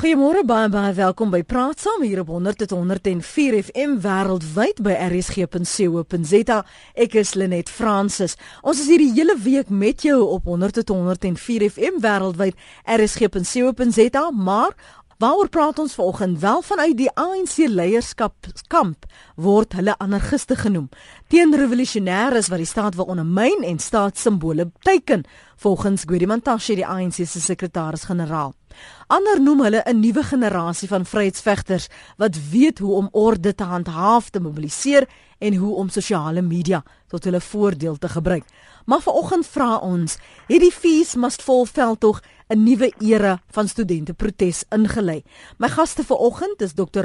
Goeiemôre baie baie welkom by Praat Saam hier op 100.104 FM wêreldwyd by rsg.co.za. Ek is Lenet Fransis. Ons is hier die hele week met jou op 100.104 FM wêreldwyd rsg.co.za, maar Waaroor praat ons vanoggend? Wel vanuit die ANC leierskapskamp word hulle anarchiste genoem. Teen revolusionêres wat die staat wil ondermyn en staatsimbole teiken, volgens Guedimantashe die ANC se sekretaris-generaal. Ander noem hulle 'n nuwe generasie van vryheidsvegters wat weet hoe om orde te handhaaf, te mobiliseer en hoe om sosiale media tot hulle voordeel te gebruik. Maar vanoggend vra ons, het die fees must fall veldtog 'n nuwe era van studente protes ingelei? My gaste vanoggend is Dr.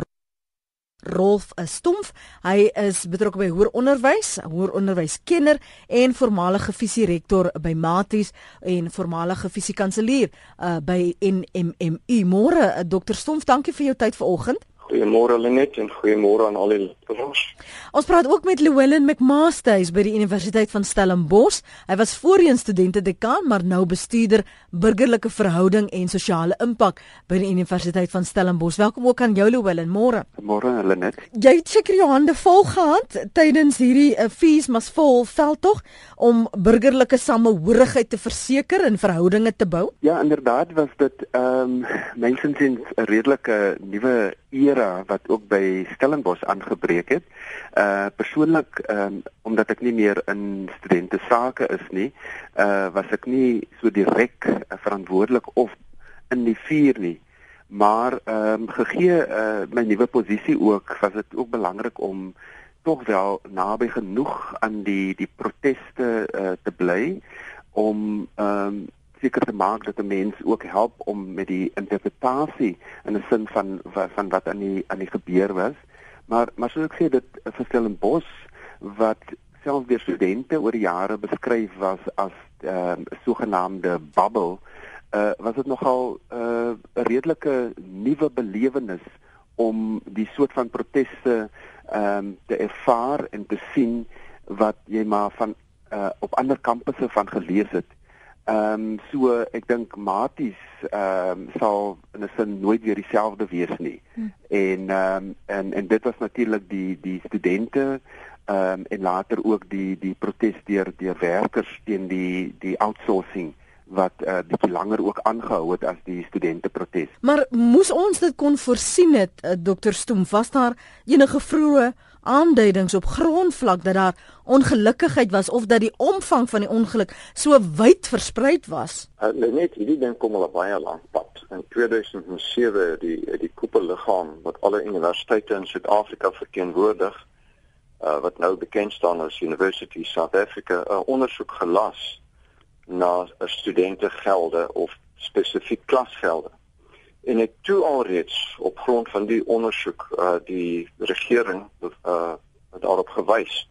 Rolf Stomf. Hy is betrokke by hoër onderwys, hoër onderwyskenner en voormalige visierektor by Maties en voormalige visiekanselier uh, by NMMU. Môre uh, Dr. Stomf, dankie vir jou tyd vanoggend. Goeiemôre Lenet en goeiemôre aan al die luisteraars. Ons praat ook met Llewellyn McMaster by die Universiteit van Stellenbosch. Hy was voorheen studente dekaan, maar nou bestuurder burgerlike verhouding en sosiale impak by die Universiteit van Stellenbosch. Welkom ook aan jou Llewellyn. Môre. Môre Lenet. Jy het seker jou hande vol gehad tydens hierdie uh, fees mas vol veldtog om burgerlike samehorigheid te verseker en verhoudinge te bou. Ja, inderdaad was dit ehm um, mensens 'n redelike nuwe era wat ook by Stellenbosch aangebreek het. Uh persoonlik um, omdat ek nie meer in studente sake is nie, uh was ek nie so direk uh, verantwoordelik of in die vuur nie. Maar ehm um, gegee uh my nuwe posisie ook, was dit ook belangrik om tog wel naby genoeg aan die die proteste uh, te bly om ehm um, seker te maak dat 'n mens ook help om met die interpretasie in 'n sin van van wat aan die aan die gebeur was. Maar maar soos ek sê dit verstel in Bos wat selfs deur studente oor die jare beskryf was as 'n uh, sogenaamde bubble, uh, was dit nogal uh, 'n uh, redelike nuwe belewenis om die soort van proteste um, te ervaar en te sien wat jy maar van uh, op ander kampusse van gelees het. Ehm um, so ek dink maties ehm um, sal in 'n sin nooit weer dieselfde wees nie. Hmm. En ehm um, en en dit was natuurlik die die studente ehm um, en later ook die die protes deur deur werkers teen die die outsourcing wat uh, bietjie langer ook aangehou het as die studente protes. Maar moes ons dit kon voorsien het, uh, Dr. Stoem, was daar enige vroeë aanduidings op grondvlak dat daar ongelukkigheid was of dat die omvang van die ongeluk so wyd versprei was? Uh, net hierdie ding kom al baie lank pad. In 2007 die die koepelliggaam wat alle universiteite in Suid-Afrika verteenwoordig, uh, wat nou bekend staan as University South Africa, 'n uh, ondersoek gelas na studente gelde of spesifiek klasgelde en ek toe alreeds op grond van die ondersoek uh die regering uh daarop gewys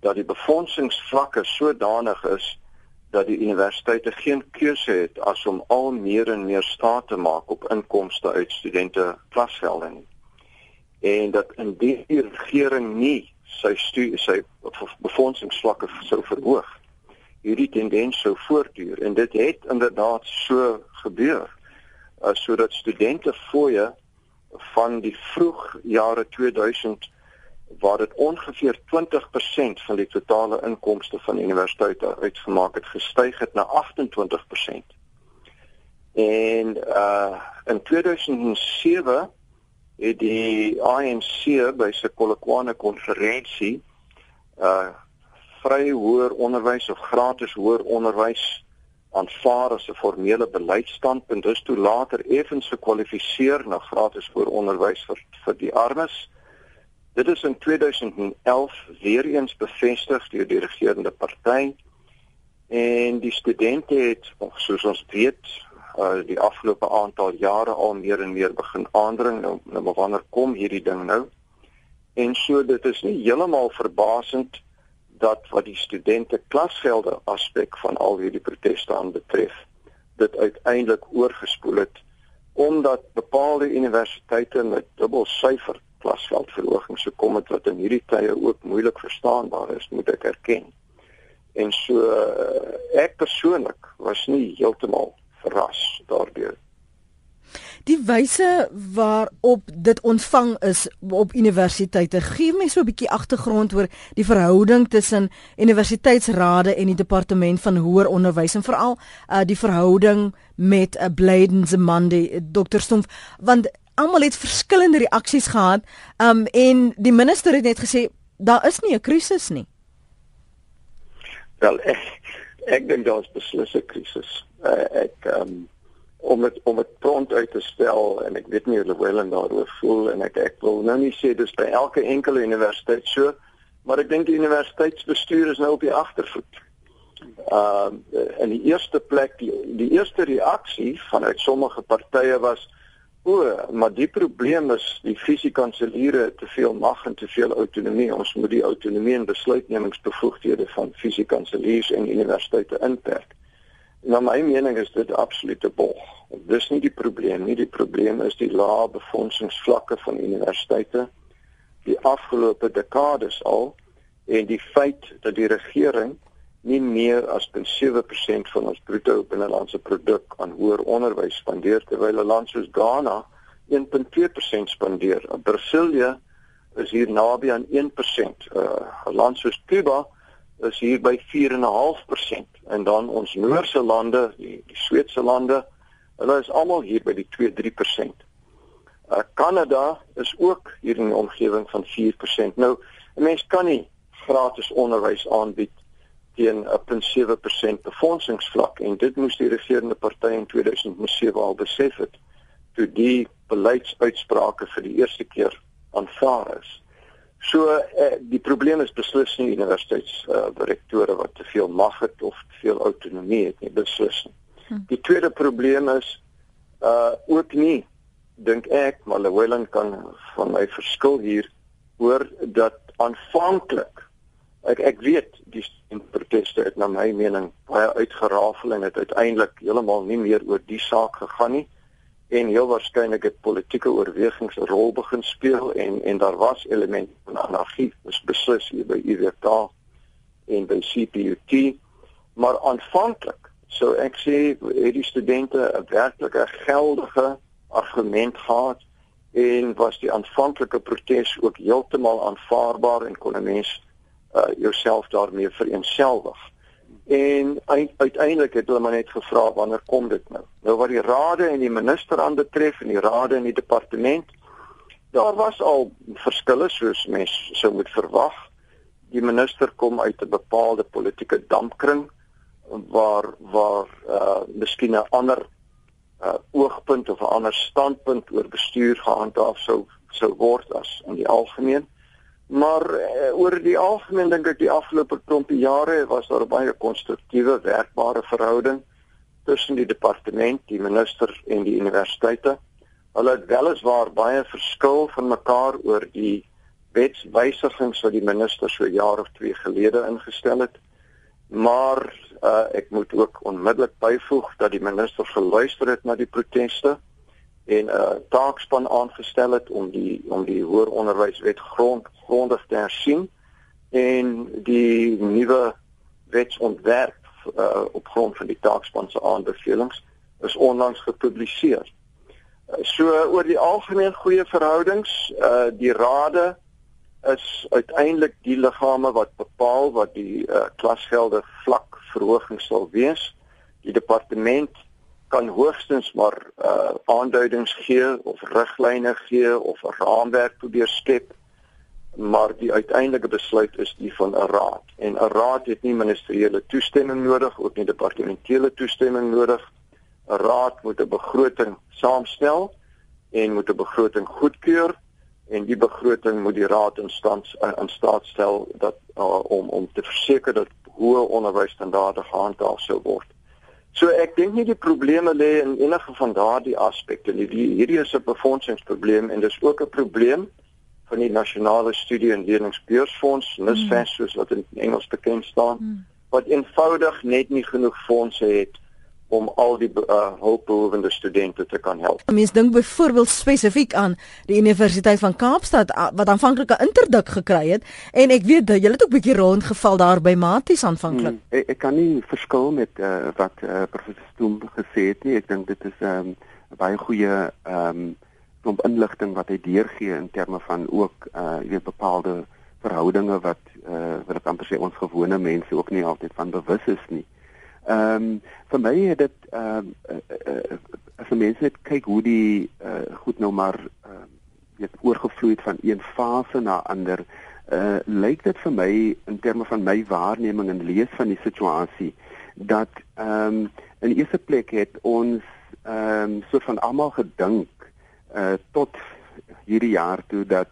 dat die befondsingsvlakke sodanig is dat die universiteite geen keuse het as om al meer en meer staat te maak op inkomste uit studente klasgelde nie. En dat indien die regering nie sy sy befondsingsvlakke sou verhoog, hierdie tendens sou voortduur en dit het inderdaad so gebeur uh, sodat studente fooie van die vroeg jare 2000 waar dit ongeveer 20% van die totale inkomste van universiteite uitgemaak het gestyg het na 28%. En uh in 2007 het die ANC by sy Polokwane konferensie uh vry hoër onderwys of gratis hoër onderwys aanvaar as 'n formele beleidsstandpunt is toe later effens gekwalifiseer na gratis vooronderwys vir vir die armes. Dit is in 2011 weer eens bevestig deur die regerende party en die studente het soos ons weet uh, die afgelope aantal jare al meer en meer begin aandring nou, nou wanneer kom hierdie ding nou en so dit is nie heeltemal verbasend dat wat die studente klasgelde aspek van al hierdie proteste aanbetref dit uiteindelik oorgespoel het omdat bepaalde universiteite met dubbel syfer klasgeldverhogings gekom het wat in hierdie tye ook moeilik verstaanbaar is moet ek erken. En so eh, ek persoonlik was nie heeltemal verras daardeur die wyse waarop dit ontvang is op universiteite. Gee my so 'n bietjie agtergrond oor die verhouding tussen universiteitsrade en die departement van hoër onderwys en veral uh, die verhouding met 'n uh, Bladen Zamandi Dr. Stumpf want almal het verskillende reaksies gehad um, en die minister het net gesê daar is nie 'n krisis nie. Wel ek ek dink daar's beslis 'n krisis. Uh, ek um, om het, om dit prompt uit te stel en ek weet nie hoe en daaroor voel en ek ek wil nou nie sê dis by elke enkele universiteit so maar ek dink die universiteitsbestuur is nou op die agtervoet. Ehm uh, in die eerste plek die die eerste reaksie vanuit sommige partye was O, maar die probleem is die fisiekanseliere te veel mag en te veel autonomie. Ons moet die autonomie en besluitnemingsbevoegdhede van fisiekanseliers en universiteite inperk. Na my mening is dit absolute bog. Dis nie die probleem nie. Die probleem is die lae befondsingsvlakke van universiteite die afgelope dekades al en die feit dat die regering nie meer as 0.7% van ons bruto binnelandse produk aan hoër onderwys spandeer terwyl 'n land soos Ghana 1.2% spandeer. Brasilië is hier naby aan 1%. Uh, 'n Land soos Cuba is hier by 4.5% en dan ons noordse lande, die, die Sweedse lande, hulle is almal hier by die 2-3%. Uh Kanada is ook hier in die omgewing van 4%. Nou, 'n mens kan nie gratis onderwys aanbied teen 'n 0.7% befondsingsvlak en dit moes die regerende party in 2007 al besef het toe die beleidsuitsprake vir die eerste keer aanvaar is. So eh, die probleem is beslis nie universiteitsdirektore uh, wat te veel mag het of te veel autonomie het nie, beslis nie. Hm. Die tweede probleem is uh ook nie dink ek maar Llewellyn kan van my verskil hier hoor dat aanvanklik ek ek weet die proteste het na my mening baie uitgerafel en het uiteindelik heeltemal nie meer oor die saak gegaan nie en heel waarskynlik het politieke oorwegings 'n rol begin speel en en daar was elemente van anargie is beslis hier by UWK en by CPUT maar aanvanklik sou ek sê het die studente 'n werklike geldige argument gehad en was die aanvanklike protes ook heeltemal aanvaarbaar en kon 'n mens uh, jouself daarmee vereenselwig. En uiteindelik het hulle maar net gevra wanneer kom dit nou? Nou wat die rade en die minister aanbetref en die rade en die departement, daar was al verskille soos mens sou moet verwag. Die minister kom uit 'n bepaalde politieke dampkring waar waar uh miskien 'n ander uh oogpunt of 'n ander standpunt oor bestuur gehandhaaf sou sou word as in die algemeen. Maar uh, oor die algemeen dink ek die afgelope klompie jare was daar baie konstruktiewe werkbare verhouding tussen die departement, die minister en die universiteite. Hulle het weliswaar baie verskil van mekaar oor die wetswysigings wat die minister so jaar of 2 gelede ingestel het. Maar uh, ek moet ook onmiddellik byvoeg dat die minister geluister het na die proteste en 'n uh, taakspan aangestel het om die om die hoër onderwyswet grond grondig te hersien en die nuwe wetsontwerp uh, op grond van die taakspan se aanbevelings is onlangs gepubliseer. Uh, so oor die algemeen goeie verhoudings, uh, die rade is uiteindelik die liggame wat bepaal wat die uh, klasgelde vlak verhoging sal wees. Die departement kan hoogstens maar uh aanduidings gee of riglyne gee of 'n raamwerk probeer skep maar die uiteindelike besluit is die van 'n raad. En 'n raad het nie ministeriële toestemming nodig ook nie departementele toestemming nodig. 'n raad moet 'n begroting saamstel en moet 'n begroting goedkeur en die begroting moet die raad in stand in staat stel dat uh, om om te verseker dat hoë onderwysstandaarde gehandhaaf sou word So ek dink nie die probleme lê in enige van daardie aspekte nie. Die, hierdie is 'n befondsingsprobleem en dis ook 'n probleem van die nasionale studie en leerlingbeursfonds, NSFAS mm. soos wat in Engels bekend staan, mm. wat eenvoudig net nie genoeg fondse het om al die uh, hulpbehoevende studente te kan help. Mense dink byvoorbeeld spesifiek aan die Universiteit van Kaapstad wat aanvanklik 'n interdik gekry het en ek weet julle het ook 'n bietjie rondgeval daar by Maties aanvanklik. Hmm, ek, ek kan nie verskil met uh, wat uh, professor Stoom gesê het nie. Ek dink dit is 'n um, baie goeie ehm um, klomp inligting wat hy deurgee in terme van ook uh jy weet bepaalde verhoudinge wat uh wat ek amper sê ons gewone mense ook nie altyd van bewus is nie. Ehm um, vir my het dit ehm uh, uh, uh, as mense net kyk hoe die uh goed nou maar uh, weet oorgevloei het van een fase na ander uh lyk dit vir my in terme van my waarneming en lees van die situasie dat ehm um, in eerste plek het ons ehm um, soort van almal gedink uh tot hierdie jaar toe dat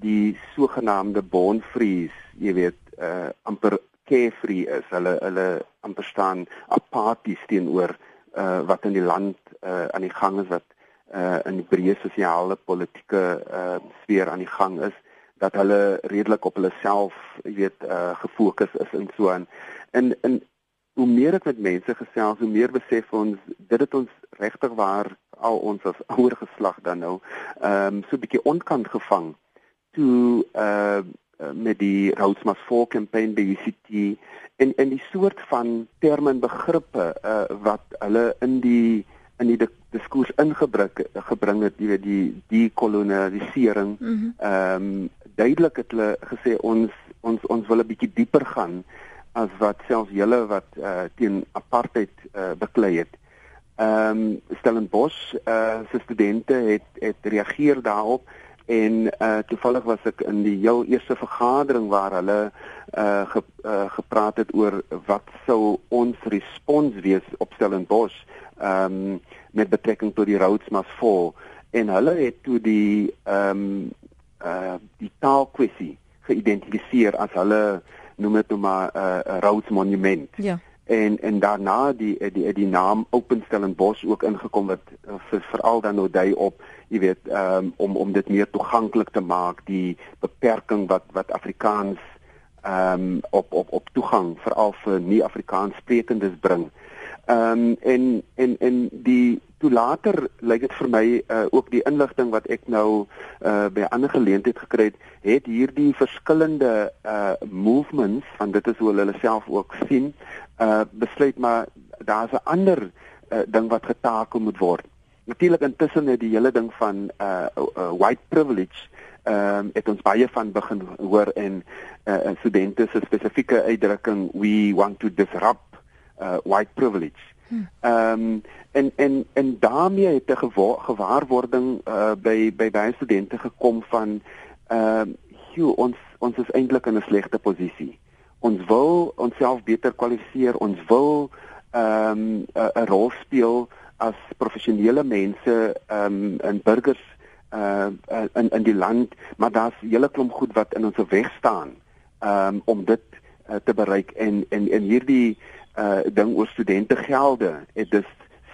die sogenaamde bonfries, jy weet, uh amper carefree is. Hulle hulle amper staan apaties teenoor uh wat in die land uh aan die gang is wat uh in die breë sosiale politieke uh sfeer aan die gang is dat hulle redelik op hulle self, jy weet, uh gefokus is en so aan. En in hoe meer ek met mense gesels, hoe meer besef ons dit het ons regtig waar al ons as ouer geslag dan nou ehm um, so 'n bietjie onkant gevang toe uh met die Rhodes Must Fall campaign by UCT en en die soort van terme en begrippe uh wat hulle in die in die diskurs ingebring gebring het jy weet die die kolonisering mhm. ehm mm um, duidelik het hulle gesê ons ons ons wil 'n bietjie dieper gaan as wat selfs julle wat uh, teen apartheid uh, beklei het. Ehm um, Stellenbosch uh, se studente het het reageer daarop en uh, toevallig was ek in die heel eerste vergadering waar hulle uh, ge, uh, gepraat het oor wat sou ons respons wees op Stellenbosch ehm um, met betrekking tot die Rhodes Must Fall en hulle het toe die ehm um, uh, die taalkwessie geïdentifiseer as hulle noem dit nou maar 'n uh, Rhodes monument. Ja. En en daarna die die die naam Openstellenbosch ook ingekom wat uh, vir veral dan nou dui op, jy weet, um, om om dit meer toeganklik te maak, die beperking wat wat Afrikaans ehm um, op op op toegang veral vir nie Afrikaans sprekendes bring. Ehm um, en en en die toe later lyk dit vir my uh, ook die inligting wat ek nou uh, by ander geleentheid gekry het, het hierdie verskillende uh, movements van dit is hoe hulle self ook sien, uh, besluit maar daar's 'n ander uh, ding wat getakel moet word. Natuurlik intussen het die hele ding van uh, uh, white privilege ehm um, het ons baie van begin hoor en uh, studente se spesifieke uitdrukking we want to disrupt uh, white privilege. Ehm um, en en en daarmee het 'n gewaarwording uh, by by baie studente gekom van ehm uh, ons ons is eintlik in 'n slegte posisie. Ons wil onsself beter kwalifiseer, ons wil ehm um, 'n rol speel as professionele mense ehm um, en burgers uh in in die land, maar daar's 'n hele klomp goed wat in ons weg staan um, om dit uh, te bereik. En en en hierdie uh ding oor studente gelde het dus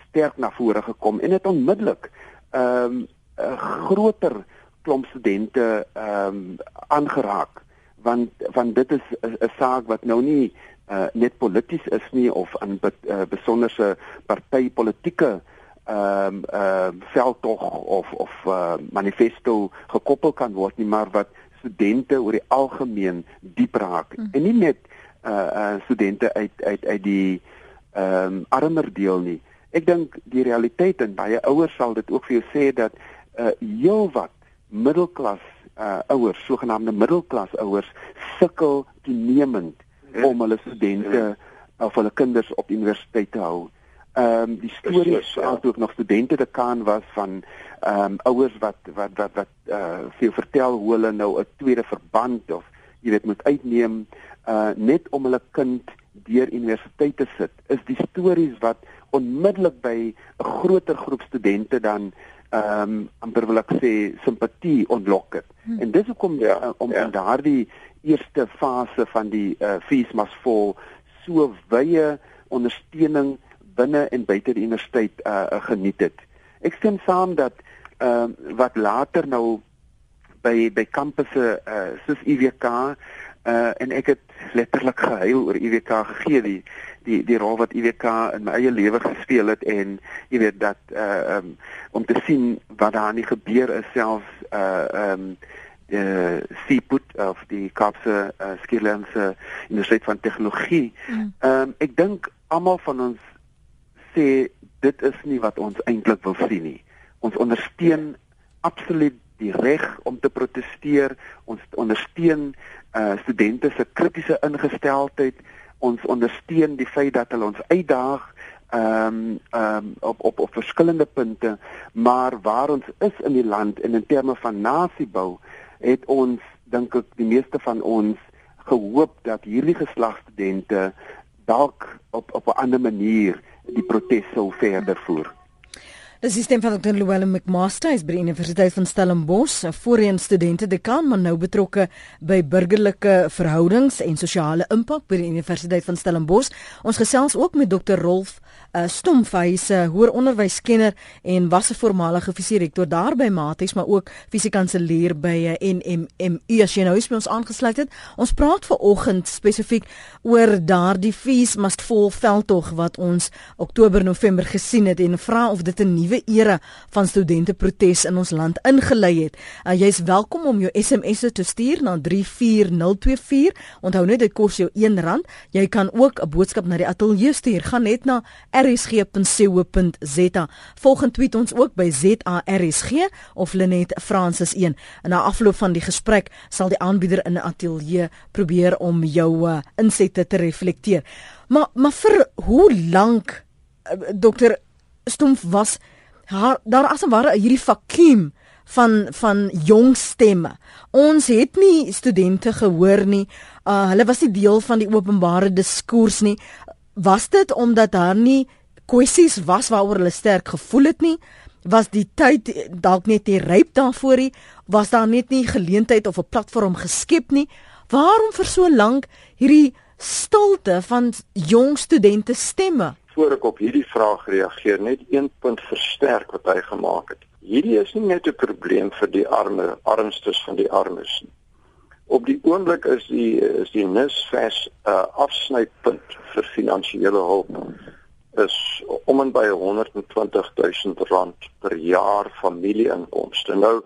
sterk na vore gekom en het onmiddellik ehm um, 'n groter klomp studente ehm um, aangeraak want want dit is 'n saak wat nou nie uh net polities is nie of aan be, uh, besonderse partypolitieke ehm um, uh veldtog of of uh manifesto gekoppel kan word nie maar wat studente oor die algemeen diep raak mm. en nie net uh uh studente uit uit uit die ehm um, armer deel nie. Ek dink die realiteit en baie ouers sal dit ook vir jou sê dat uh heelwat middelklas uh ouers, sogenaamde middelklas ouers sukkel toenemend ja. om hulle studente ja. of hulle kinders op universiteit te hou. Ehm um, die stories ja. altyd nog studente te kan was van ehm um, ouers wat wat wat wat uh vir vertel hoe hulle nou 'n tweede verband of jy weet moet uitneem uh net om hulle kind deur universiteit te sit is die stories wat onmiddellik by 'n groter groep studente dan ehm um, amper wil ek sê simpatie ontlok het. Hmm. En dis hoekom ja, om ja. in daardie eerste fase van die uh fees must fall so wye ondersteuning binne en buite die universiteit uh, uh geniet het. Ek stem saam dat ehm uh, wat later nou by by kampusse uh soos IWK uh en ek het letterlik gehuil oor IWK gegee die die die rol wat IWK in my eie lewe gespeel het en jy weet dat uh um om te sien wat daar nie gebeur is selfs uh um die Seaput of die Kaapse uh, Skierlandse Universiteit van Tegnologie. Mm. Um ek dink almal van ons sê dit is nie wat ons eintlik wil sien nie. Ons ondersteun absoluut die reg om te proteseer. Ons ondersteun uh studente se kritiese ingesteldheid. Ons ondersteun die feit dat hulle ons uitdaag ehm um, ehm um, op op op verskillende punte, maar waar ons is in die land en in terme van nasiebou, het ons dink ek die meeste van ons gehoop dat hierdie geslagstudente dalk op op 'n ander manier die protes sou verder voer. Dis die stem van Dr. Llewellyn McMaster is by die Universiteit van Stellenbosch, 'n voorheen studente dekaan maar nou betrokke by burgerlike verhoudings en sosiale impak by die Universiteit van Stellenbosch. Ons gesels ook met Dr. Rolf uh, Stompf, hy is 'n hoër onderwyskenner en was 'n voormalige visierektor daar by Maties, maar ook fisiekanselier by eh, NMMU. As jy nou is by ons aangesluit het, ons praat ver oggend spesifiek oor daardie fees must fall veldtog wat ons Oktober November gesien het en vra of dit 'n nuwe era van studente protes in ons land ingelei het. Uh, Jy's welkom om jou SMS'e te stuur na 34024. Onthou net dit kos jou R1. Jy kan ook 'n boodskap na die ateljee stuur. Gaan net na rsg.co.za. Volgende tweet ons ook by ZARSG of Lenet Francis 1. En na afloop van die gesprek sal die aanbieder in 'n ateljee probeer om jou uh, insette te reflekteer. Maar maar vir hoe lank uh, dokter Stompf was haar, daar as ware hierdie vakuum van van jong stemme. Ons het nie studente gehoor nie. Uh, hulle was nie deel van die openbare diskurs nie. Was dit omdat daar nie kwessies was waaroor hulle sterk gevoel het nie? Was die tyd dalk net nie ryp daarvoor nie? Was daar net nie geleentheid of 'n platform geskep nie? Waarom vir so lank hierdie stilte van jong studente stemme? Voor ek op hierdie vraag reageer, net een punt versterk wat hy gemaak het. Hierdie is nie net 'n probleem vir die arme, armstes van die armes nie. Op die oomblik is die is die NISFAS 'n uh, afsnypunt vir finansiële hulp is om en by 120 000 rand per jaar familieinkomste. Nou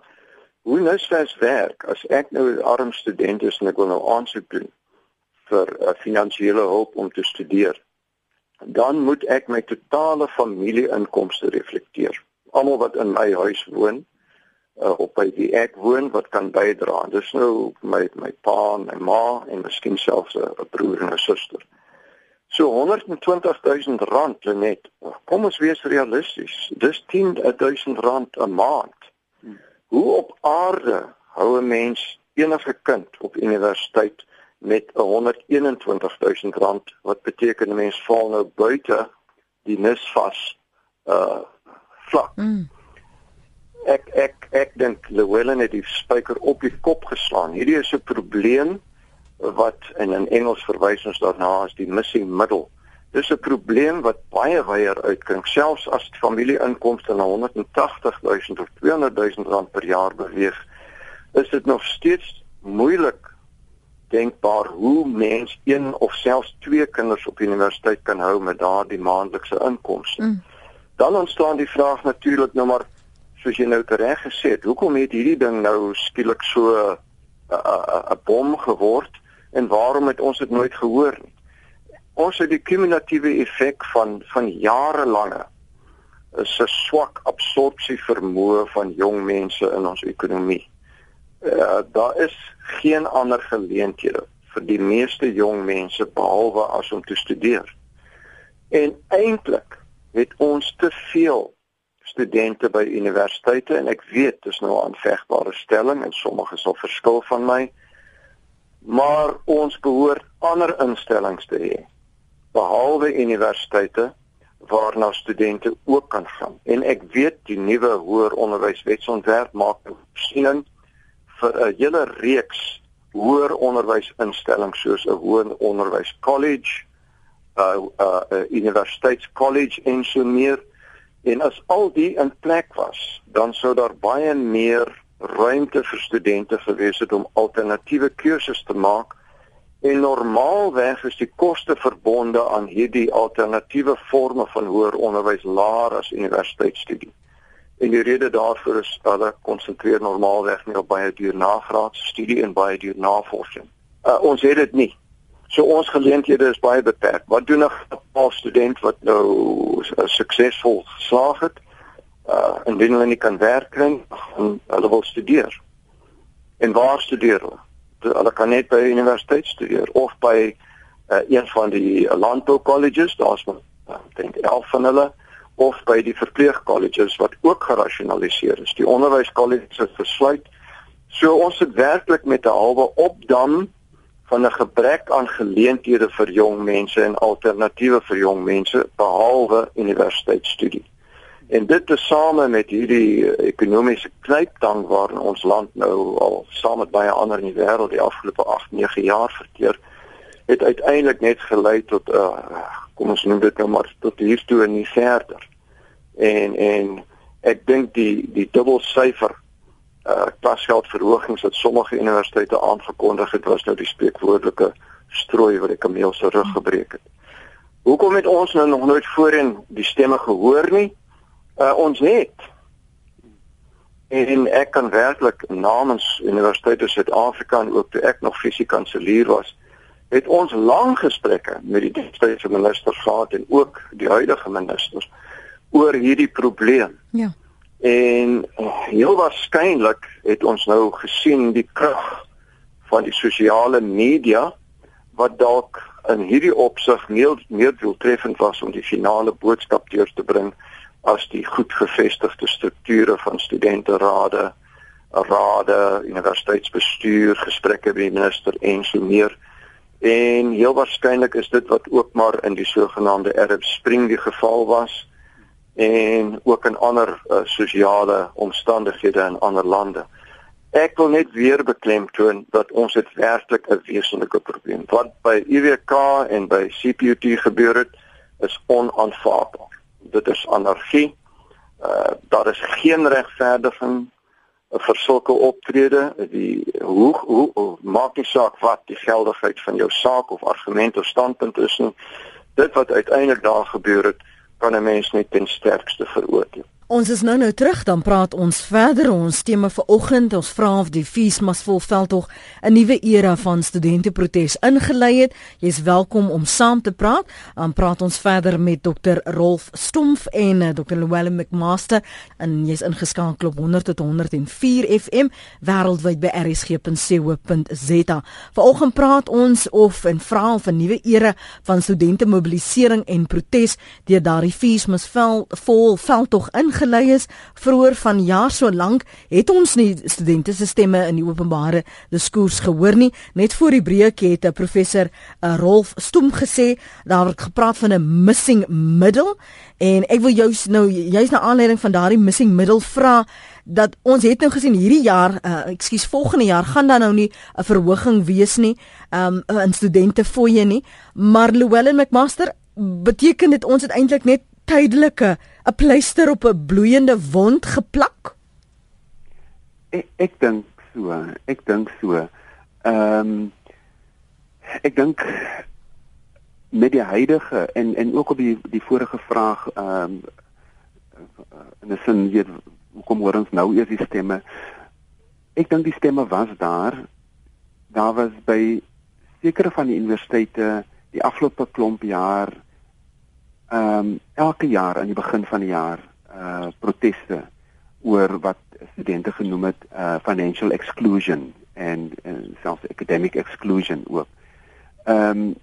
hoe NISFAS werk as ek nou 'n arm student is en ek wil nou aansoek doen vir uh, finansiële hulp om te studeer dan moet ek my totale familieinkomste reflekteer. Almal wat in my huis woon, uh, op by die ek woon wat kan bydra. Dis nou my my pa en my ma en miskien selfs 'n broer en 'n suster. So 120 000 rand net. Kom ons wees realisties. Dis 10 000 rand 'n maand. Hoe op aarde hou 'n mens enige kind op universiteit met 121000 rand wat beteken 'n mens val nou buite die nisvas uh vlak. Mm. Ek ek ek dink Llewellyn het die spyker op die kop geslaan. Hierdie is 'n probleem wat in in Engels verwys ons daarna as die missing middle. Dis 'n probleem wat baie wyer uitklink selfs as familieinkomste na 180000 of 200000 rand per jaar beweeg. Is dit nog steeds moeilik denkbaar hoe mens een of selfs twee kinders op universiteit kan hou met daardie maandelikse inkomste. Mm. Dan ontstaan die vraag natuurlik nou maar soos jy nou reg gesê het, hoekom het hierdie ding nou skielik so 'n 'n bom geword en waarom het ons dit nooit gehoor nie? Ons het die kumulatiewe effek van van jarelange is 'n swak absorpsie vermoë van jong mense in ons ekonomie. Uh, daar is geen ander geleenthede vir die meeste jong mense behalwe as om te studeer. En eintlik het ons te veel studente by universiteite en ek weet dis nou 'n aanvegbare stelling en sommige sal verskil van my maar ons behoort ander instellings te hê behalwe universiteite waarna studente ook kan gaan en ek weet die nuwe hoër onderwyswetsontwerp maak 'n voorsiening vir 'n hele reeks hoër onderwysinstellings soos 'n hoër onderwys college, 'n uh, 'n uh, uh, universiteitskollege en so meer. En as al die in plek was, dan sou daar baie meer ruimte vir studente gewees het om alternatiewe keuses te maak. En normaalweg is die koste verbonde aan hierdie alternatiewe forme van hoër onderwys laer as universiteitsstudie. En die rede daarvoor is hulle konsentreer normaalweg nie op baie duur nagraadse studie en baie duur navorsing. Uh, ons het dit nie. So ons geleenthede is baie beperk. Wat doen 'n student wat nou suksesvol geslaag het? Uh indien hulle nie kan werk kry, hulle wil studeer. En waar studeer hulle? Hulle kan net by universiteit studeer of by uh, een van die landbou colleges, daar's maar ek dink 11 van hulle of by die verpleegkolleges wat ook gerasionaliseer is. Die onderwyskolleges is versluit. So ons het werklik met 'n halwe opdam van 'n gebrek aan geleenthede vir jong mense en alternatiewe vir jong mense behalwe universiteitsstudie. En dit tesame met hierdie ekonomiese knyptang waarin ons land nou al saam met baie ander in die wêreld die afgelope 8, 9 jaar verkeer, het uiteindelik net gelei tot 'n uh, kom ons noem dit nou maar tot hier toe en nie verder. En en ek dink die die dubbelsyfer uh klasgeldverhogings wat sommige universiteite aangekondig het was nou die spreekwoordelike strooi wat die kameel se rug gebreek het. Hoekom het ons nou nog nooit voorheen die stemme gehoor nie? Uh ons het en ek kan werklik namens Universiteit van Suid-Afrika en ook toe ek nog fisiekanselier was, het ons lang gesprekke met die destydse minister gehad en ook die huidige ministers oor hierdie probleem. Ja. En heel waarskynlik het ons nou gesien die krag van die sosiale media wat dalk in hierdie opsig meer meer doeltreffend was om die finale boodskap deur te bring as die goed gevestigde strukture van studenterade, rade, universiteitsbestuur, gesprekke met die minister en so meer. En heel waarskynlik is dit wat ook maar in die sogenaamde Arab Spring die geval was en ook in ander uh, sosiale omstandighede in ander lande. Ek wil net weer beklemtoon dat ons dit werklik 'n wesenlike probleem. Wat by UWK en by CPUT gebeur het, is onaanvaarbaar. Dit is anargie. Uh daar is geen regverdiging vir sulke optrede die hoe hoe, hoe maak nie saak wat die geldigheid van jou saak of argument of standpunt is nie. Dit wat uiteindelik daar gebeur het kan 'n mens net ten sterkste veroordeel Ons is nou nou terug dan praat ons verder. Ons tema vir oggend ons vra of die fees mas volvel tog 'n nuwe era van studente protes ingelei het jy's welkom om saam te praat. Dan praat ons verder met dokter Rolf Stomf en uh, dokter Llewellyn McMaster. En jy's ingeskakel op 100 tot 104 FM wêreldwyd by rsg.co.za vanoggend praat ons of en vra of 'n nuwe era van studente mobilisering en protes deur daardie fees mas vol vol tog in gelei is vroeër van jaar so lank het ons nie studente se stemme in die openbare diskurs gehoor nie. Net voor die breek het 'n professor uh, Rolf Stoem gesê daar word gepraat van 'n missing middle. En ek wil jou nou jy's na aanleiding van daardie missing middle vra dat ons het nou gesien hierdie jaar uh, ekskuus volgende jaar gaan dan nou nie 'n verhoging wees nie um, in studente fooie nie. Maar Llewellyn McMaster beteken dit ons het eintlik net tydelike 'n pleister op 'n bloeiende wond geplak? Ek ek dink so, ek dink so. Ehm um, ek dink met die huidige en en ook op die die vorige vraag ehm um, in 'n sin weet hoekom hoor ons nou eers die stemme? Ek dink die stemme was daar. Daar was by sekere van die universiteite die afgelope klomp jaar ehm um, elke jaar aan die begin van die jaar uh proteste oor wat studente genoem het uh financial exclusion en selfs academic exclusion ook. Ehm um,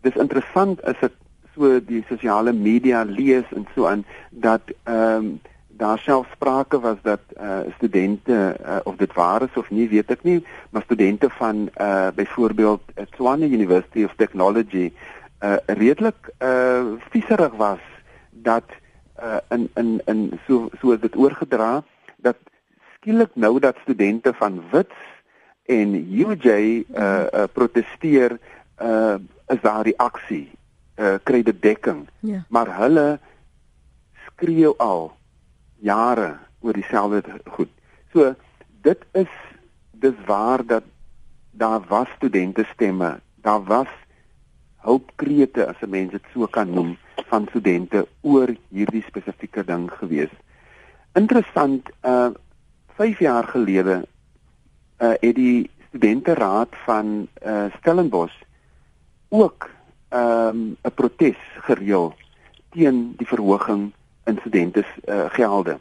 dis interessant is dit so die sosiale media lees en so aan dat ehm um, daar self sprake was dat uh studente uh, of dit waar is of nie weet ek nie maar studente van uh byvoorbeeld Tshwane University of Technology uh redelik uh vieserig was dat uh in in in so so dit oorgedra dat skielik nou dat studente van Wits en UJ uh, uh proteseer uh is daar reaksie uh kry dit dekking ja. maar hulle skreeu al jare oor dieselfde goed. So dit is dis waar dat daar was studente stemme daar was hulpkrete as 'n mens dit so kan noem van studente oor hierdie spesifieke ding gewees. Interessant, uh 5 jaar gelede uh het die studenteraad van uh Stellenbosch ook um, 'n protes gereël teen die verhoging in studente uh, gelde.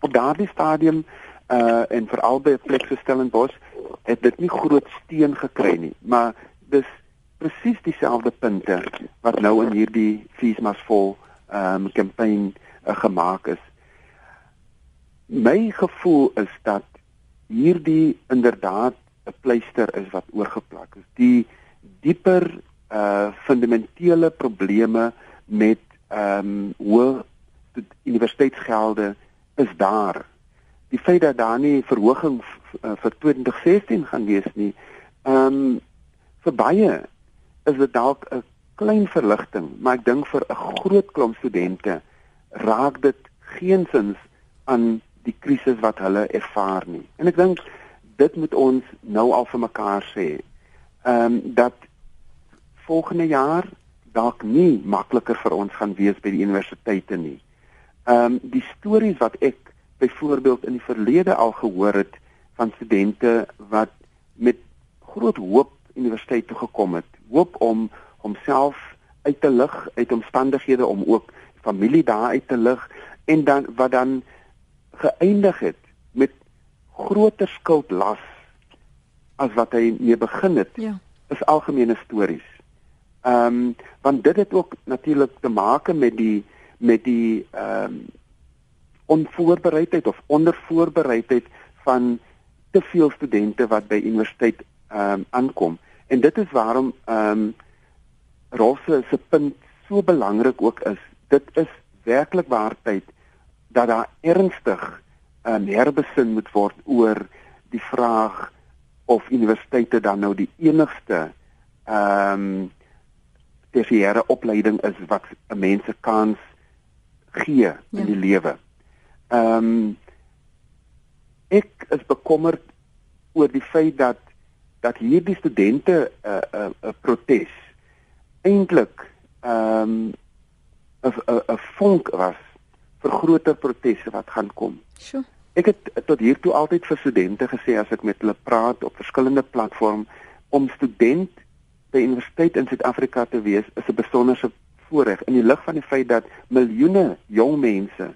Op daardie stadium uh en veral by so Stellenbosch het dit nie groot steun gekry nie, maar dis presies dieselfde punte wat nou in hierdie feesmas vol ehm um, kampanje uh, gemaak is. My gevoel is dat hierdie inderdaad 'n pleister is wat oorgeplak is. Die dieper uh fundamentele probleme met ehm um, hoë universiteitsgelde is daar. Die feit dat daar nie verhoging uh, vir 2016 gaan wees nie, ehm um, vir baie is dit dalk 'n klein verligting, maar ek dink vir 'n groot klomp studente raak dit geensins aan die krisis wat hulle ervaar nie. En ek dink dit moet ons nou al vir mekaar sê. Ehm um, dat volgende jaar dalk nie makliker vir ons gaan wees by die universiteite nie. Ehm um, die stories wat ek byvoorbeeld in die verlede al gehoor het van studente wat met groot hoop universiteit toe gekom het, hoop om homself uit te lig uit omstandighede om ook familie daar uit te lig en dan wat dan geëindig het met groter skuldlas as wat hy mee begin het. Ja. Is algemene stories. Ehm um, want dit het ook natuurlik te maak met die met die ehm um, onvoorbereidheid of ondervoorbereidheid van te veel studente wat by universiteit ehm um, aankom. En dit is waarom ehm um, Rosse se punt so belangrik ook is. Dit is werklik waar tyd dat daar ernstig um, herbesin moet word oor die vraag of universiteite dan nou die enigste ehm um, tersiêre opleiding is wat 'n mens se kans gee ja. in die lewe. Ehm um, ek is bekommerd oor die feit dat dat hierdie studente 'n uh, 'n uh, 'n uh, protes eintlik ehm um, 'n 'n 'n vonk was vir groter proteste wat gaan kom. Sjoe. Ek het tot hier toe altyd vir studente gesê as ek met hulle praat op verskillende platforms om student by universiteit in Suid-Afrika te wees is 'n besonderse voorreg in die lig van die feit dat miljoene jong mense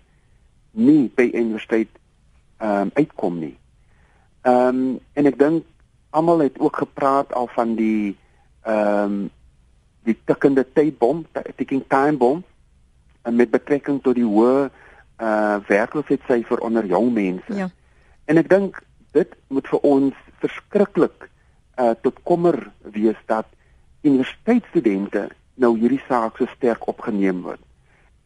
nie by universiteit ehm um, uitkom nie. Ehm um, en ek dink almal het ook gepraat al van die ehm um, die tikkende tydbom, die ticking time bomb en met betrekking tot die hoë uh werkloosheidsyfer onder jong mense. Ja. En ek dink dit moet vir ons verskriklik uh tot kommer wees dat universiteitsstudente nou hierdie saak so sterk opgeneem word.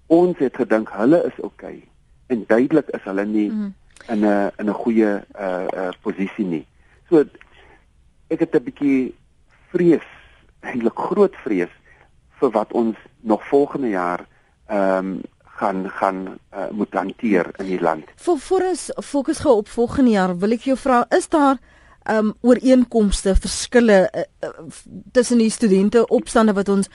Ons het gedink hulle is oukei okay, en duidelik is hulle nie mm. in 'n in 'n goeie uh uh posisie nie. So ek het 'n bietjie vrees, eintlik groot vrees vir wat ons nog volgende jaar ehm um, gaan gaan uh, moet hanteer in die land. Vir vir ons fokus gou op volgende jaar, wil ek jou vra, is daar ehm um, ooreenkomste, verskille uh, uh, tussen die studente opstande wat ons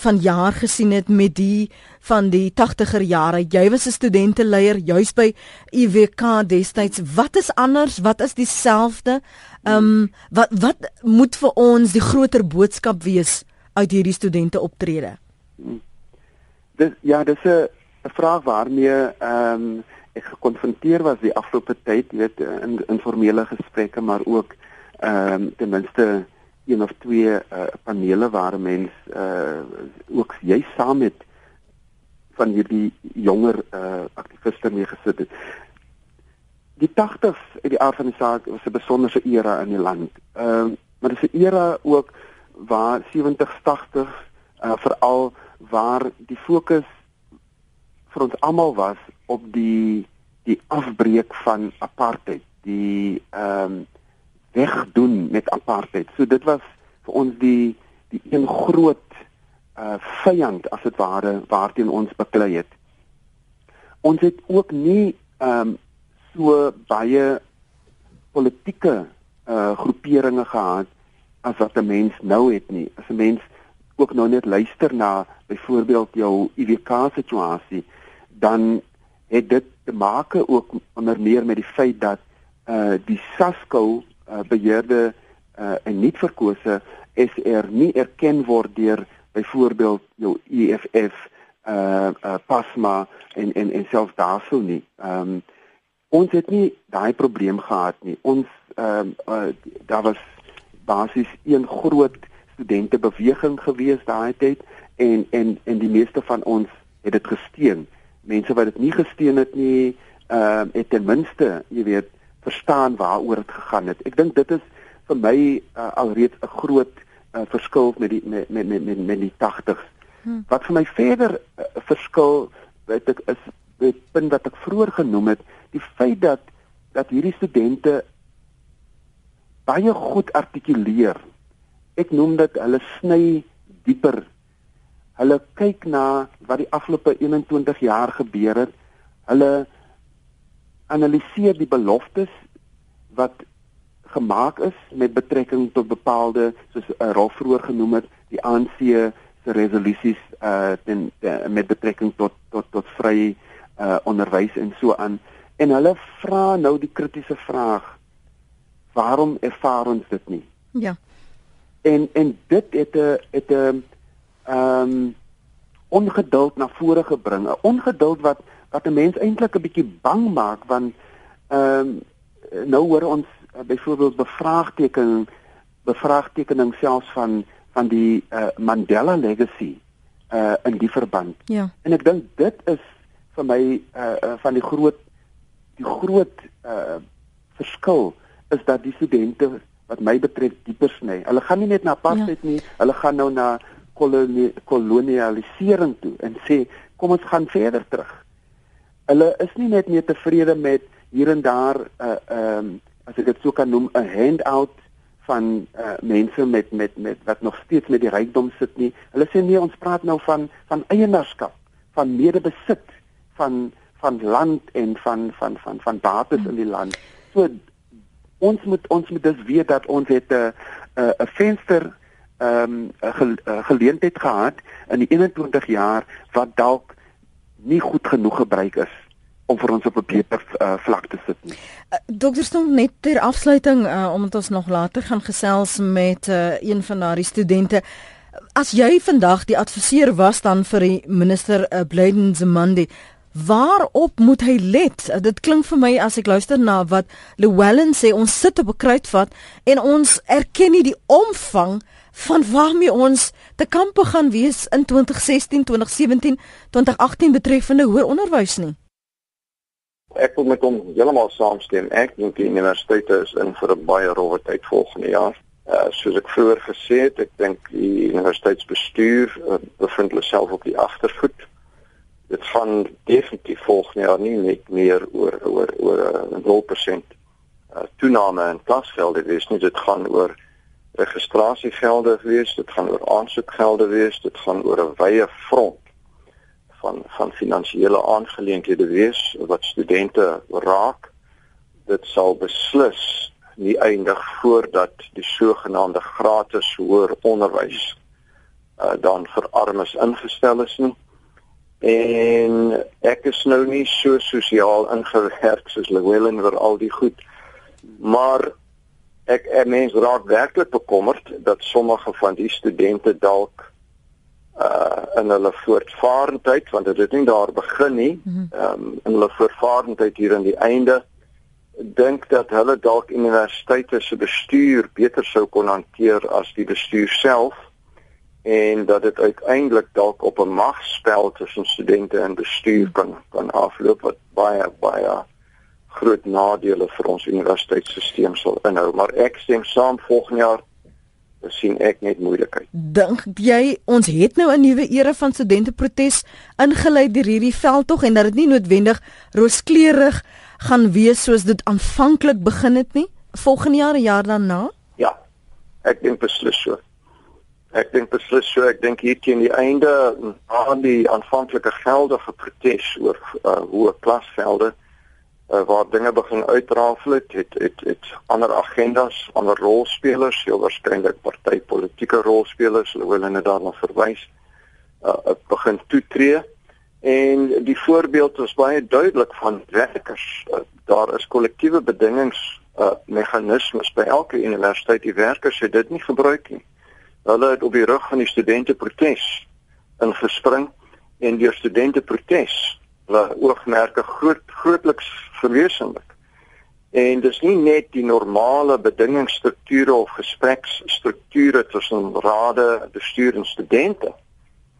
van jaar gesien het met die van die 80er jare. Jy was 'n studenteleier juis by UWK destyds. Wat is anders? Wat is dieselfde? Ehm um, wat wat moet vir ons die groter boodskap wees uit hierdie studente optrede? Hmm dis ja, dis 'n 'n vraag waarmee ehm um, ek gekonfronteer was die afgelope tyd, weet in informele gesprekke, maar ook ehm um, ten minste een of twee uh, panele waar mense uh ook jy saam met van hierdie jonger uh aktiviste mee gesit het. Die 80s uit die aard van die saak was 'n besonderse era in die land. Ehm um, maar dis 'n era ook waar 70s 80s uh veral waar die fokus vir ons almal was op die die afbreek van apartheid, die ehm um, wegdoen met apartheid. So dit was vir ons die die een groot uh vyand as dit ware waarteen ons beklei het. Ons het ook nie ehm um, so baie politieke uh groeperinge gehad as wat 'n mens nou het nie. As 'n mens ook nou net luister na byvoorbeeld jou IWK situasie, dan het dit te maak ook onder meer met die feit dat uh die SASCO uh, beheerde uh, en nie verkose SR nie erken word deur byvoorbeeld jou EFF uh uh pasma en en en selfs daarsou nie. Ehm um, ons het nie daai probleem gehad nie. Ons ehm uh, uh daar was basies een groot studente beweging gewees daai tyd en en en die meeste van ons het dit gesteun. Mense wat dit nie gesteun het nie, ehm uh, het ten minste, jy weet, verstaan waaroor dit gegaan het. Ek dink dit is vir my uh, alreeds 'n groot uh, verskil met die met met met met, met die 80s. Hmm. Wat vir my verder uh, verskil, weet ek is punt wat ek vroeër genoem het, die feit dat dat hierdie studente baie goed artikuleer. Ek noem dit hulle sny dieper. Hulle kyk na wat die afgelope 21 jaar gebeur het. Hulle analiseer die beloftes wat gemaak is met betrekking tot bepaalde soos uh, Rolf vroeër genoem het, die ANC se resolusies uh ten uh, met betrekking tot tot tot vry uh onderwys en so aan en hulle vra nou die kritiese vraag waarom ervaar ons dit nie ja en en dit het 'n het 'n ehm um, ongeduld na vore gebring 'n ongeduld wat wat 'n mens eintlik 'n bietjie bang maak want ehm um, nou hoor ons uh, byvoorbeeld bevraagteken bevraagtekening selfs van van die uh, Mandela legacy uh in die verband. Ja. En ek dink dit is vir my uh, uh van die groot die groot uh verskil is dat die studente wat my betref dieper sny. Hulle gaan nie net na apartheid ja. nie, hulle gaan nou na kolonie, kolonialisering toe en sê kom ons gaan verder terug. Hulle is nie net meer tevrede met hier en daar 'n uh, ehm um, as ek dit sou kan noem 'n handout van uh, mense met met met wat nog steeds met die rykdom sit nie. Hulle sê nee, ons praat nou van van eienaarskap, van medebesit, van van land en van van van van bates hmm. in die land. So ons moet ons moet dus weet dat ons het 'n 'n venster ehm um, 'n ge, geleentheid gehad in die 21 jaar wat dalk nie goed genoeg gebruik is om vir ons op 'n beter uh, vlak te sit nie. Uh, Dokter Stom net ter afsluiting uh, omdat ons nog later gaan gesels met uh, een van daardie studente. As jy vandag die adviseur was dan vir die minister uh, Blyden Zamandi, waarop moet hy let? Dit klink vir my as ek luister na wat Llewellyn sê, ons sit op 'n kruitvat en ons erken nie die omvang van waarmee ons te kampe gaan wees in 2016, 2017, 2018 betreffende hoër onderwys nie ek wil met hom heeltemal saamstem. Ek dink die universiteite is in vir 'n baie rowwe tyd volgende jaar. Uh soos ek vroeër gesê het, ek dink die universiteitsbestuur uh, bevind hulle self op die agtervoet. Dit gaan definitief volgende jaar nie net meer oor oor oor 'n uh, 0% uh, toename in klasgelde wees nie. Dit gaan oor registrasiegelde wees, dit gaan oor aansoekgelde wees, dit gaan oor 'n wye front van van finansiële aangeleenthede wees wat studente raak dit sal beslis nie eindig voordat die sogenaamde gratis hoër onderwys uh, dan vir armes ingestel is nie en ek is nou nie so sosiaal ingewerk soos Llewellyn oor al die goed maar ek 'n mens raak werklik bekommerd dat sommige van die studente dalk uh in hulle voortvarendheid want dit het nie daar begin nie. Ehm um, in hulle voortvarendheid hier aan die einde dink dat hulle dalk universiteite se bestuur beter sou kon hanteer as die bestuur self en dat dit uiteindelik dalk op 'n magspel tussen studente en bestuur kan kan afloop wat baie baie groot nadele vir ons universiteitsstelsel sal inhou maar ek stem saam volgende jaar sien ek net moeilikheid. Dink jy ons het nou 'n nuwe era van studenteprotes ingelei deur hierdie veldtog en dat dit nie noodwendig rooskleurig gaan wees soos dit aanvanklik begin het nie? Volgende jaar, jaar daarna? Ja. Ek dink beslis so. Ek dink beslis so. Ek dink hier teen die einde aan die aanvanklike geldige protes oor uh, hoë klasvelde uh, waar dinge begin uitrafel het, het het het ander agendas, ander rolspelers, heel waarskynlik partytetiese rolspelers, hulle wil net daarna verwys, uh, begin toetree. En die voorbeeld is baie duidelik van werkers. Uh, daar is kollektiewe bedingings uh meganismes by elke universiteit. Die werkers het dit nie gebruik nie. Hulle het op die rug van die studente protes ingespring en deur studente protes hulle oogmerke groot grootliks verwesenlik. En dis nie net die normale bedingingsstrukture of gespreksstrukture tussen rade, bestuur en studente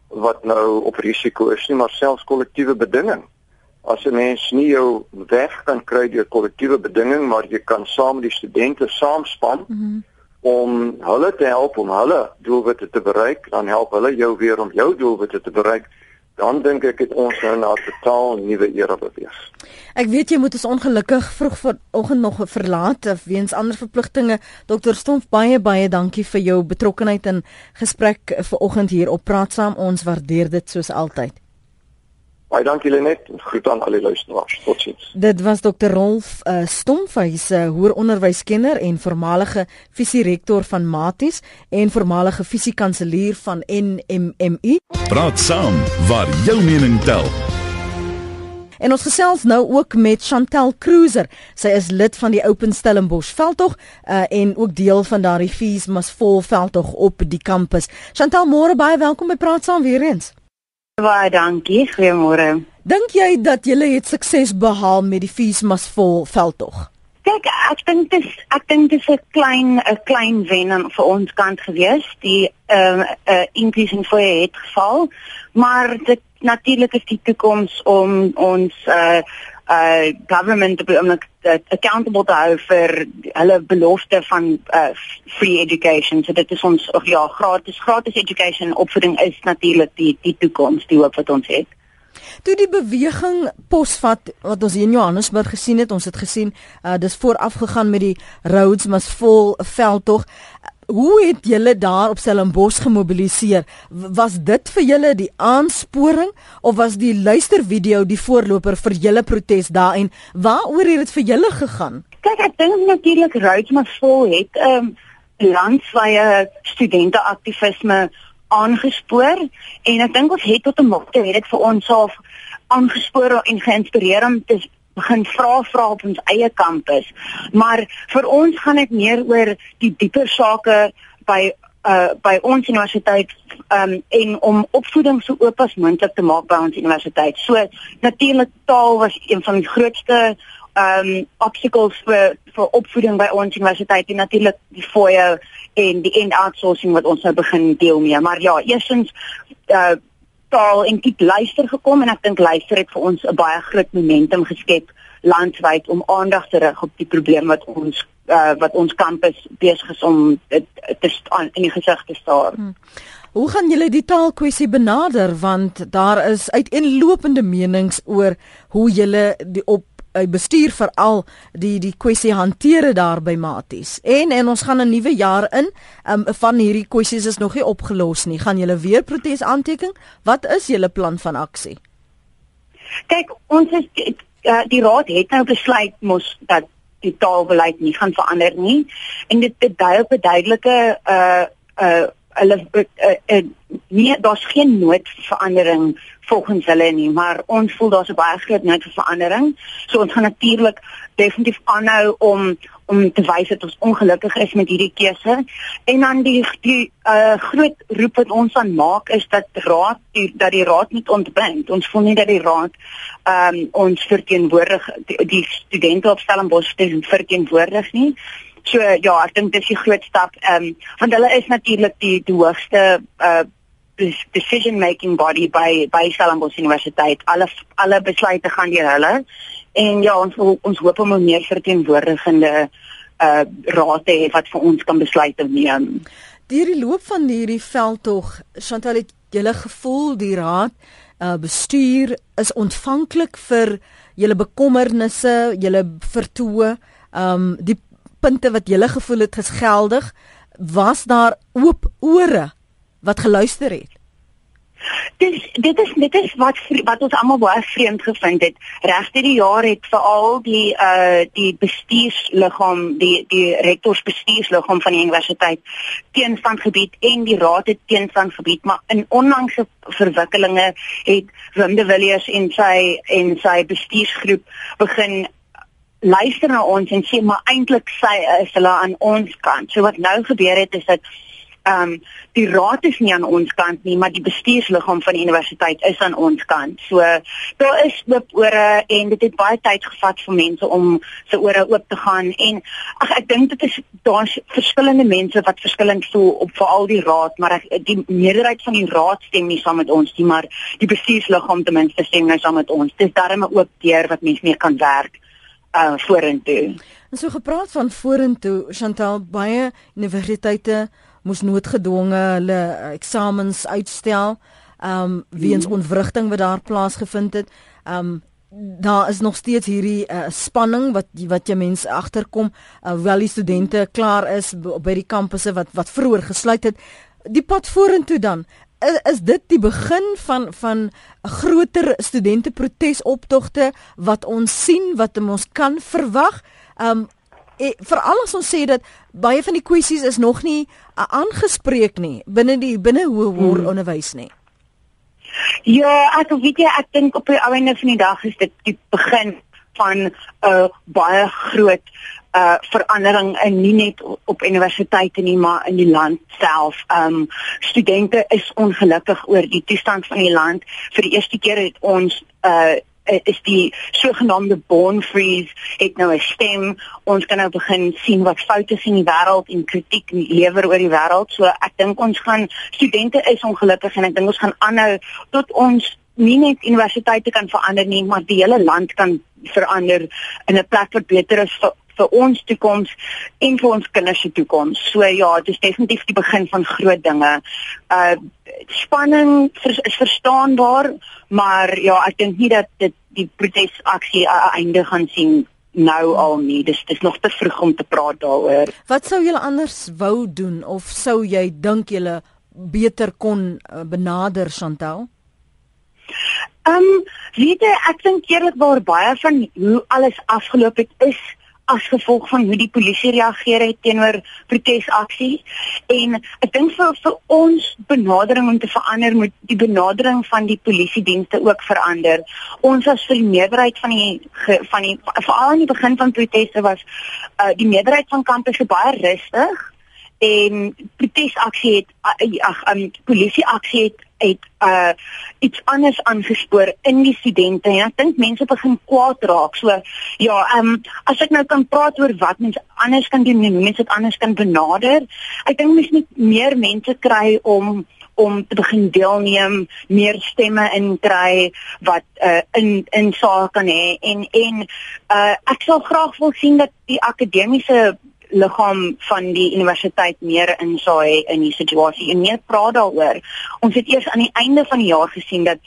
wat nou op risiko is nie, maar selfs kollektiewe bedinging. As 'n mens nie jou weg kan kry deur kollektiewe bedinging, maar jy kan saam met die studente saamspan mm -hmm. Om hulle te help om hulle doelwitte te bereik, dan help hulle jou weer om jou doelwitte te bereik dan dink ek het ons nou na 'n totaal nuwe era beweeg. Ek weet jy moet ons ongelukkig vroeg vanoggend nog verlaat weens ander verpligtinge. Dr. Stomp baie baie dankie vir jou betrokkeheid in gesprek vanoggend hier op Praat Saam. Ons waardeer dit soos altyd. Baie dankie Lenet. Groet aan al die luisteraars. Totsiens. Dit was Dr. Rolf uh, hy's 'n uh, hoër onderwyskenner en voormalige visierektor van Maties en voormalige visiekanselier van NMMU. Praat saam waar jou mening tel. En ons gesels nou ook met Chantel Cruiser. Sy is lid van die Open Stellenbosch veldtog uh, en ook deel van daardie Fees Must Fall veldtog op die kampus. Chantel, môre baie welkom by Praat saam weer eens. Baie dankie. Goeiemôre. Dink jy dat julle het sukses behaal met die Fees Must Fall veldtog? Kyk, ek dink dit is ek dink dit is 'n klein 'n klein wen vir ons kant gewees. Die ehm uh, uh, increase in fooie het geval, maar dit natuurlik is die toekoms om ons uh uh government op om uh, accountable te hou vir hulle belofte van uh free education. So dit is ons oh, ja, gratis gratis education opvoeding is natuurlik die die toekoms, die hoop wat ons het. Toe die beweging posvat wat ons hier in Johannesburg gesien het, ons het gesien uh dis vooraf gegaan met die roads must fall veldtog. Hoe het julle daar op Stellenbosch gemobiliseer? Was dit vir julle die aansporing of was die luistervideo die voorloper vir julle protes daar en waaroor het dit vir julle gegaan? Kyk, ek dink natuurlik Roads must fall het 'n um, landwyse studente aktivisme aangespoor en ek dink ons het tot 'n mate het dit vir ons self aangespoor en geïnspireer om te begin vra vra op ons eie kampus. Maar vir ons gaan dit meer oor die dieper sake by uh by ons universiteit um en om opvoeding so oop as moontlik te maak by ons universiteit. So natuurlik taal was een van die grootste um obstacles vir vir opvoeding by ons universiteit en natuurlik die fooie en die end outsourcing wat ons nou begin deel mee. Maar ja, eersins uh taal en dit luister gekom en ek dink luister het vir ons 'n baie groot momentum geskep landwyd om aandag te rig op die probleem wat ons uh wat ons kampus besig is om dit te staan in die gesig te staar. Hmm. Hoe gaan julle die taalkwessie benader want daar is uiteenlopende menings oor hoe julle die op bestuur veral die die kwessie hanteer daar by Maties. En en ons gaan 'n nuwe jaar in. Um van hierdie kwessies is nog nie opgelos nie. Gaan julle weer protes aanteken? Wat is julle plan van aksie? Kyk, ons is uh, die raad het nou besluit mos dat die taalbeleid nie gaan verander nie. En dit dit dui op 'n duidelike uh uh hulle uh, uh, nie daar's geen noodverandering volgens hulle nie maar ons voel daar's 'n baie groot nood vir verandering so ons gaan natuurlik definitief aanhou om om te wys dat ons ongelukkig is met hierdie keuse. En dan die die uh, groot roep wat ons aan maak is dat raad die, dat die raad nie ontbind. Ons voel nie dat die raad um, ons verteenwoordig die, die studente op Stellenbosch verteenwoordig nie So ja, ek dink dis 'n groot stap. Ehm um, want hulle is natuurlik die die hoogste uh decision making body by by Stellenbosch Universiteit. Alle alle besluite gaan deur hulle. En ja, ons ons hoop om 'n meer verteenwoordigende uh raad te hê wat vir ons kan besluite neem. Deur die loop van hierdie veldtog, Chantal het julle gevoel die raad uh bestuur is ontvanklik vir julle bekommernisse, julle vertoë, um die punte wat jy gevoel het gesgeldig, was daar oop ore wat geluister het. Dis dit is dit is wat wat ons almal baie vreemd gevind het. Regte die jaar het veral die uh die bestuursliggaam, die die rektors bestuursliggaam van die universiteit teenstand gebied en die raad het teenstand gebied, maar in onlangse verwikkelinge het Wim de Villiers en sy en sy bestuursgroep begin luister na ons en sê maar eintlik sy is hulle aan ons kant. So wat nou gebeur het is dat ehm um, die raad is nie aan ons kant nie, maar die bestuursliggaam van die universiteit is aan ons kant. So daar is oop ore en dit het baie tyd gevat vir mense om se ore oop te gaan en ag ek dink dit is daar's verskillende mense wat verskillend voel op veral die raad, maar ek, die meerderheid van die raad stem nie saam met ons nie, maar die bestuursliggaam ten minste stem nou saam met ons. Dis darem 'n oop deur wat mense mee kan werk uh vorentoe. En so gepraat van vorentoe, Chantal, baie universiteite moes noodgedwonge hulle eh, eksamens uitstel um weens ontwrigting wat daar plaasgevind het. Um daar is nog steeds hierdie uh, spanning wat wat jy mense agterkom uh, wel die studente klaar is by die kampusse wat wat vroeër gesluit het. Die pad vorentoe dan is, is dit die begin van van groter studente protesoptogte wat ons sien wat ons kan verwag. Um e, veral as ons sê dat baie van die kwessies is nog nie uh, aangespreek nie binne die binne hoër hmm. onderwys nie. Ja, ek weet jy ek dink op die einde van die dag is dit die begin van 'n uh, baie groot uh verandering in nie net op universiteite nie maar in die land self. Um studente is ongelukkig oor die toestand van die land. Vir die eerste keer het ons uh is die sogenaamde born freeze het nou 'n stem. Ons kan nou begin sien wat foute is in die wêreld en kritiek lewer oor die wêreld. So ek dink ons gaan studente is ongelukkig en ek dink ons gaan aanhou tot ons nie net universiteite kan verander nie, maar die hele land kan verander in 'n plek wat beter is vir vir ons toekoms en vir ons kinders se toekoms. So ja, dit is definitief die begin van groot dinge. Uh spanning vers, is verstaanbaar, maar ja, ek dink nie dat dit die protesaksie 'n einde gaan sien nou al nie. Dis dis nog te vroeg om te praat daaroor. Wat sou julle anders wou doen of sou jy dink julle beter kon uh, benader Chantel? Ehm, um, weet jy, ek dink eerlikwaar baie van hoe alles afgeloop het is as gevolg van hoe die polisie reageer het teenoor protesaksies en ek dink vir vir ons benadering om te verander moet die benadering van die polisie dienste ook verander. Ons as vir die meerderheid van die van die veral aan die begin van proteste was uh, die meerderheid van kampusse baie rustig en protesaksie het ag um, polisie aksie het het uh iets anders aangespoor in die studente en ek dink mense begin kwaad raak. So ja, ehm um, as ek nou kan praat oor wat mense anders kan doen, mense dit anders kan benader. Ek dink mens moet meer mense kry om om te begin deelneem, meer stemme in kry wat uh in in saak kan hê en en uh ek sal graag wil sien dat die akademiese liggaam van die universiteit meer insaai in die situasie en meer praat daaroor. Ons het eers aan die einde van die jaar gesien dat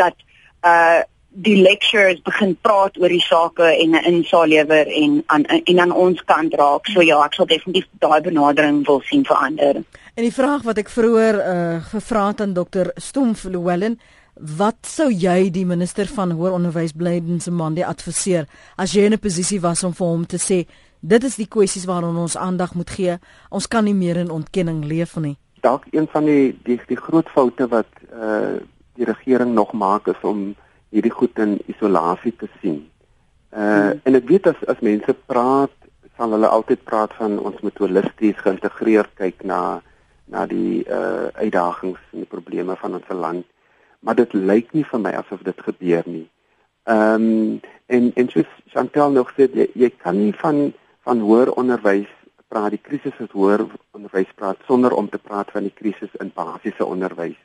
dat uh die lecturers begin praat oor die sake en 'n insaai lewer en aan en aan ons kant raak. So ja, ek sal definitief daai benadering wil sien verander. En die vraag wat ek vroeër uh gevra het aan dokter Stomf Llewellyn Wat sou jy die minister van hoër onderwys Blyden Zimande adviseer as jy in 'n posisie was om vir hom te sê dit is die kwessies waaraan ons aandag moet gee. Ons kan nie meer in ontkenning leef nie. Dalk een van die die die groot foute wat uh die regering nog maak is om hierdie goed in isolasie te sien. Uh hmm. en ek weet as as mense praat, sal hulle altyd praat van ons moet holisties geïntegreerd kyk na na die uh uitdagings en die probleme van ons land. Maar dit lyk nie vir my asof dit gebeur nie. Ehm um, en en soos Chantel nog sê jy, jy kan nie van van hoër onderwys praat die krisis is hoër onderwys praat sonder om te praat van die krisis in basiese onderwys.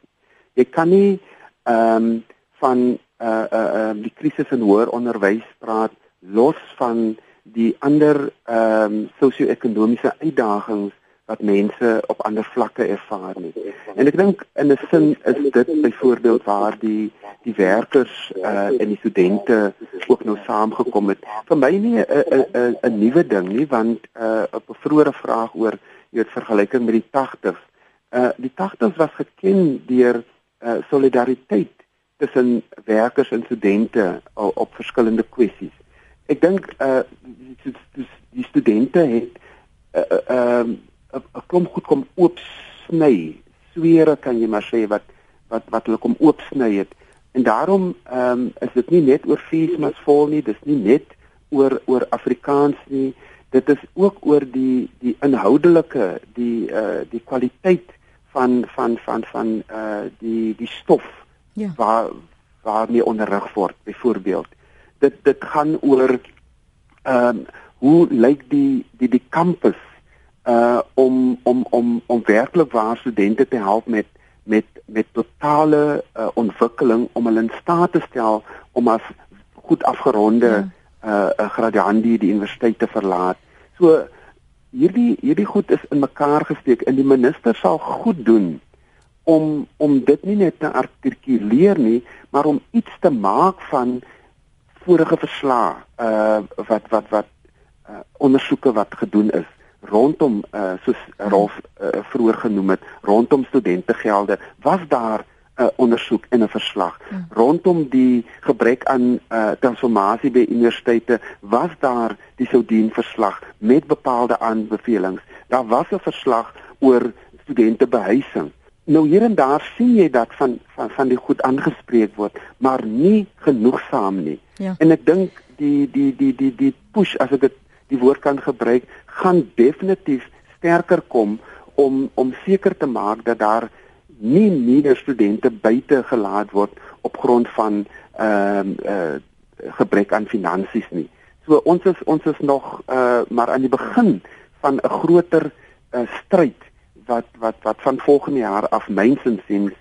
Jy kan nie ehm um, van uh uh uh die krisis in hoër onderwys praat los van die ander ehm um, sosio-ekonomiese uitdagings wat mense op ander vlakke ervaar nie. En ek dink in 'n sin is dit byvoorbeeld waar die die werkers uh en die studente ook nou saamgekom het. Vir my nie 'n 'n nuwe ding nie want uh op 'n vroeëre vraag oor jy het vergelyking met die 80s. Uh die 80s was geken deur uh solidariteit tussen werkers en studente op, op verskillende kwessies. Ek dink uh die, die studente het uh ehm uh, 'n klomp goed kom oopsny. Swere kan jy maar sê wat wat wat hulle kom oopsny het. En daarom ehm um, is dit nie net oor fees mas vol nie, dis nie net oor oor Afrikaans nie. Dit is ook oor die die inhoudelike, die uh die kwaliteit van van van van uh die die stof Ja. waar waarmee onderrig word byvoorbeeld. Dit dit gaan oor ehm um, hoe lyk die die die kampus uh om om om om werklik waar studente te help met met met totale uh, ontwikkeling om hulle in staat te stel om as goed afgeronde Ja. uh, uh graduandi die, die universiteit te verlaat. So hierdie hierdie goed is in mekaar gesteek en die minister sal goed doen om om dit nie net te artikuleer nie, maar om iets te maak van vorige verslae uh wat wat wat uh, ondersoeke wat gedoen is rondom uh soos Rolf uh, vroeër genoem het rondom studentegelde was daar 'n uh, ondersoek en 'n verslag Hmm. rondom die gebrek aan uh transformasie by universiteite was daar die Soudien verslag met bepaalde aanbevelings daar was 'n verslag oor studente behuising nou hier en daar sien jy dat van van van die goed aangespreek word maar nie genoegsaam nie Ja. en ek dink die die die die die push as ek dit die woord kan gebruik gaan definitief sterker kom om om seker te maak dat daar nie meer studente buite gelaat word op grond van ehm uh, uh, gebrek aan finansies nie. So ons is ons is nog uh maar aan die begin van 'n groter uh, stryd wat wat wat van volgende jaar af mynsins sien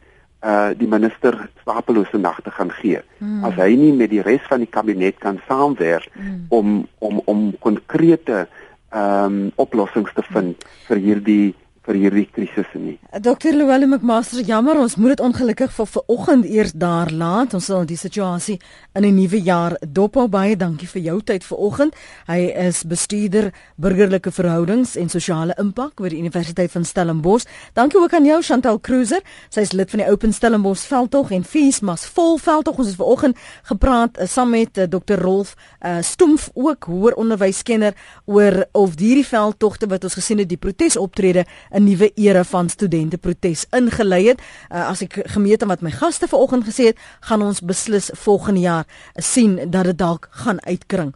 uh die minister slapelose nagte gaan gee. Hmm. As hy nie met die res van die kabinet kan saamwerk hmm. om om om konkrete ehm um, oplossings te vind vir hierdie vir hierdie krisisse nie. Dr. Louwele McMaster, jammer, ons moet dit ongelukkig vir vanoggend eers daar laat. Ons sal die situasie in die nuwe jaar dophou. Baie dankie vir jou tyd vanoggend. Hy is bestuurder burgerlike verhoudings en sosiale impak by die Universiteit van Stellenbosch. Dankie ook aan jou Chantal Cruiser. Sy is lid van die Open Stellenbosch veldtog en Fees mas vol veldtog. Ons het vanoggend gepraat uh, saam met uh, Dr. Rolf uh, Stoemf ook hoër onderwyskenner oor of hierdie veldtogte wat ons gesien het die protesoptrede 'n nuwe era van studente protes ingelei het. Uh, as ek gemeet het wat my gaste vanoggend gesê het, gaan ons beslis volgende jaar sien dat dit dalk gaan uitkring.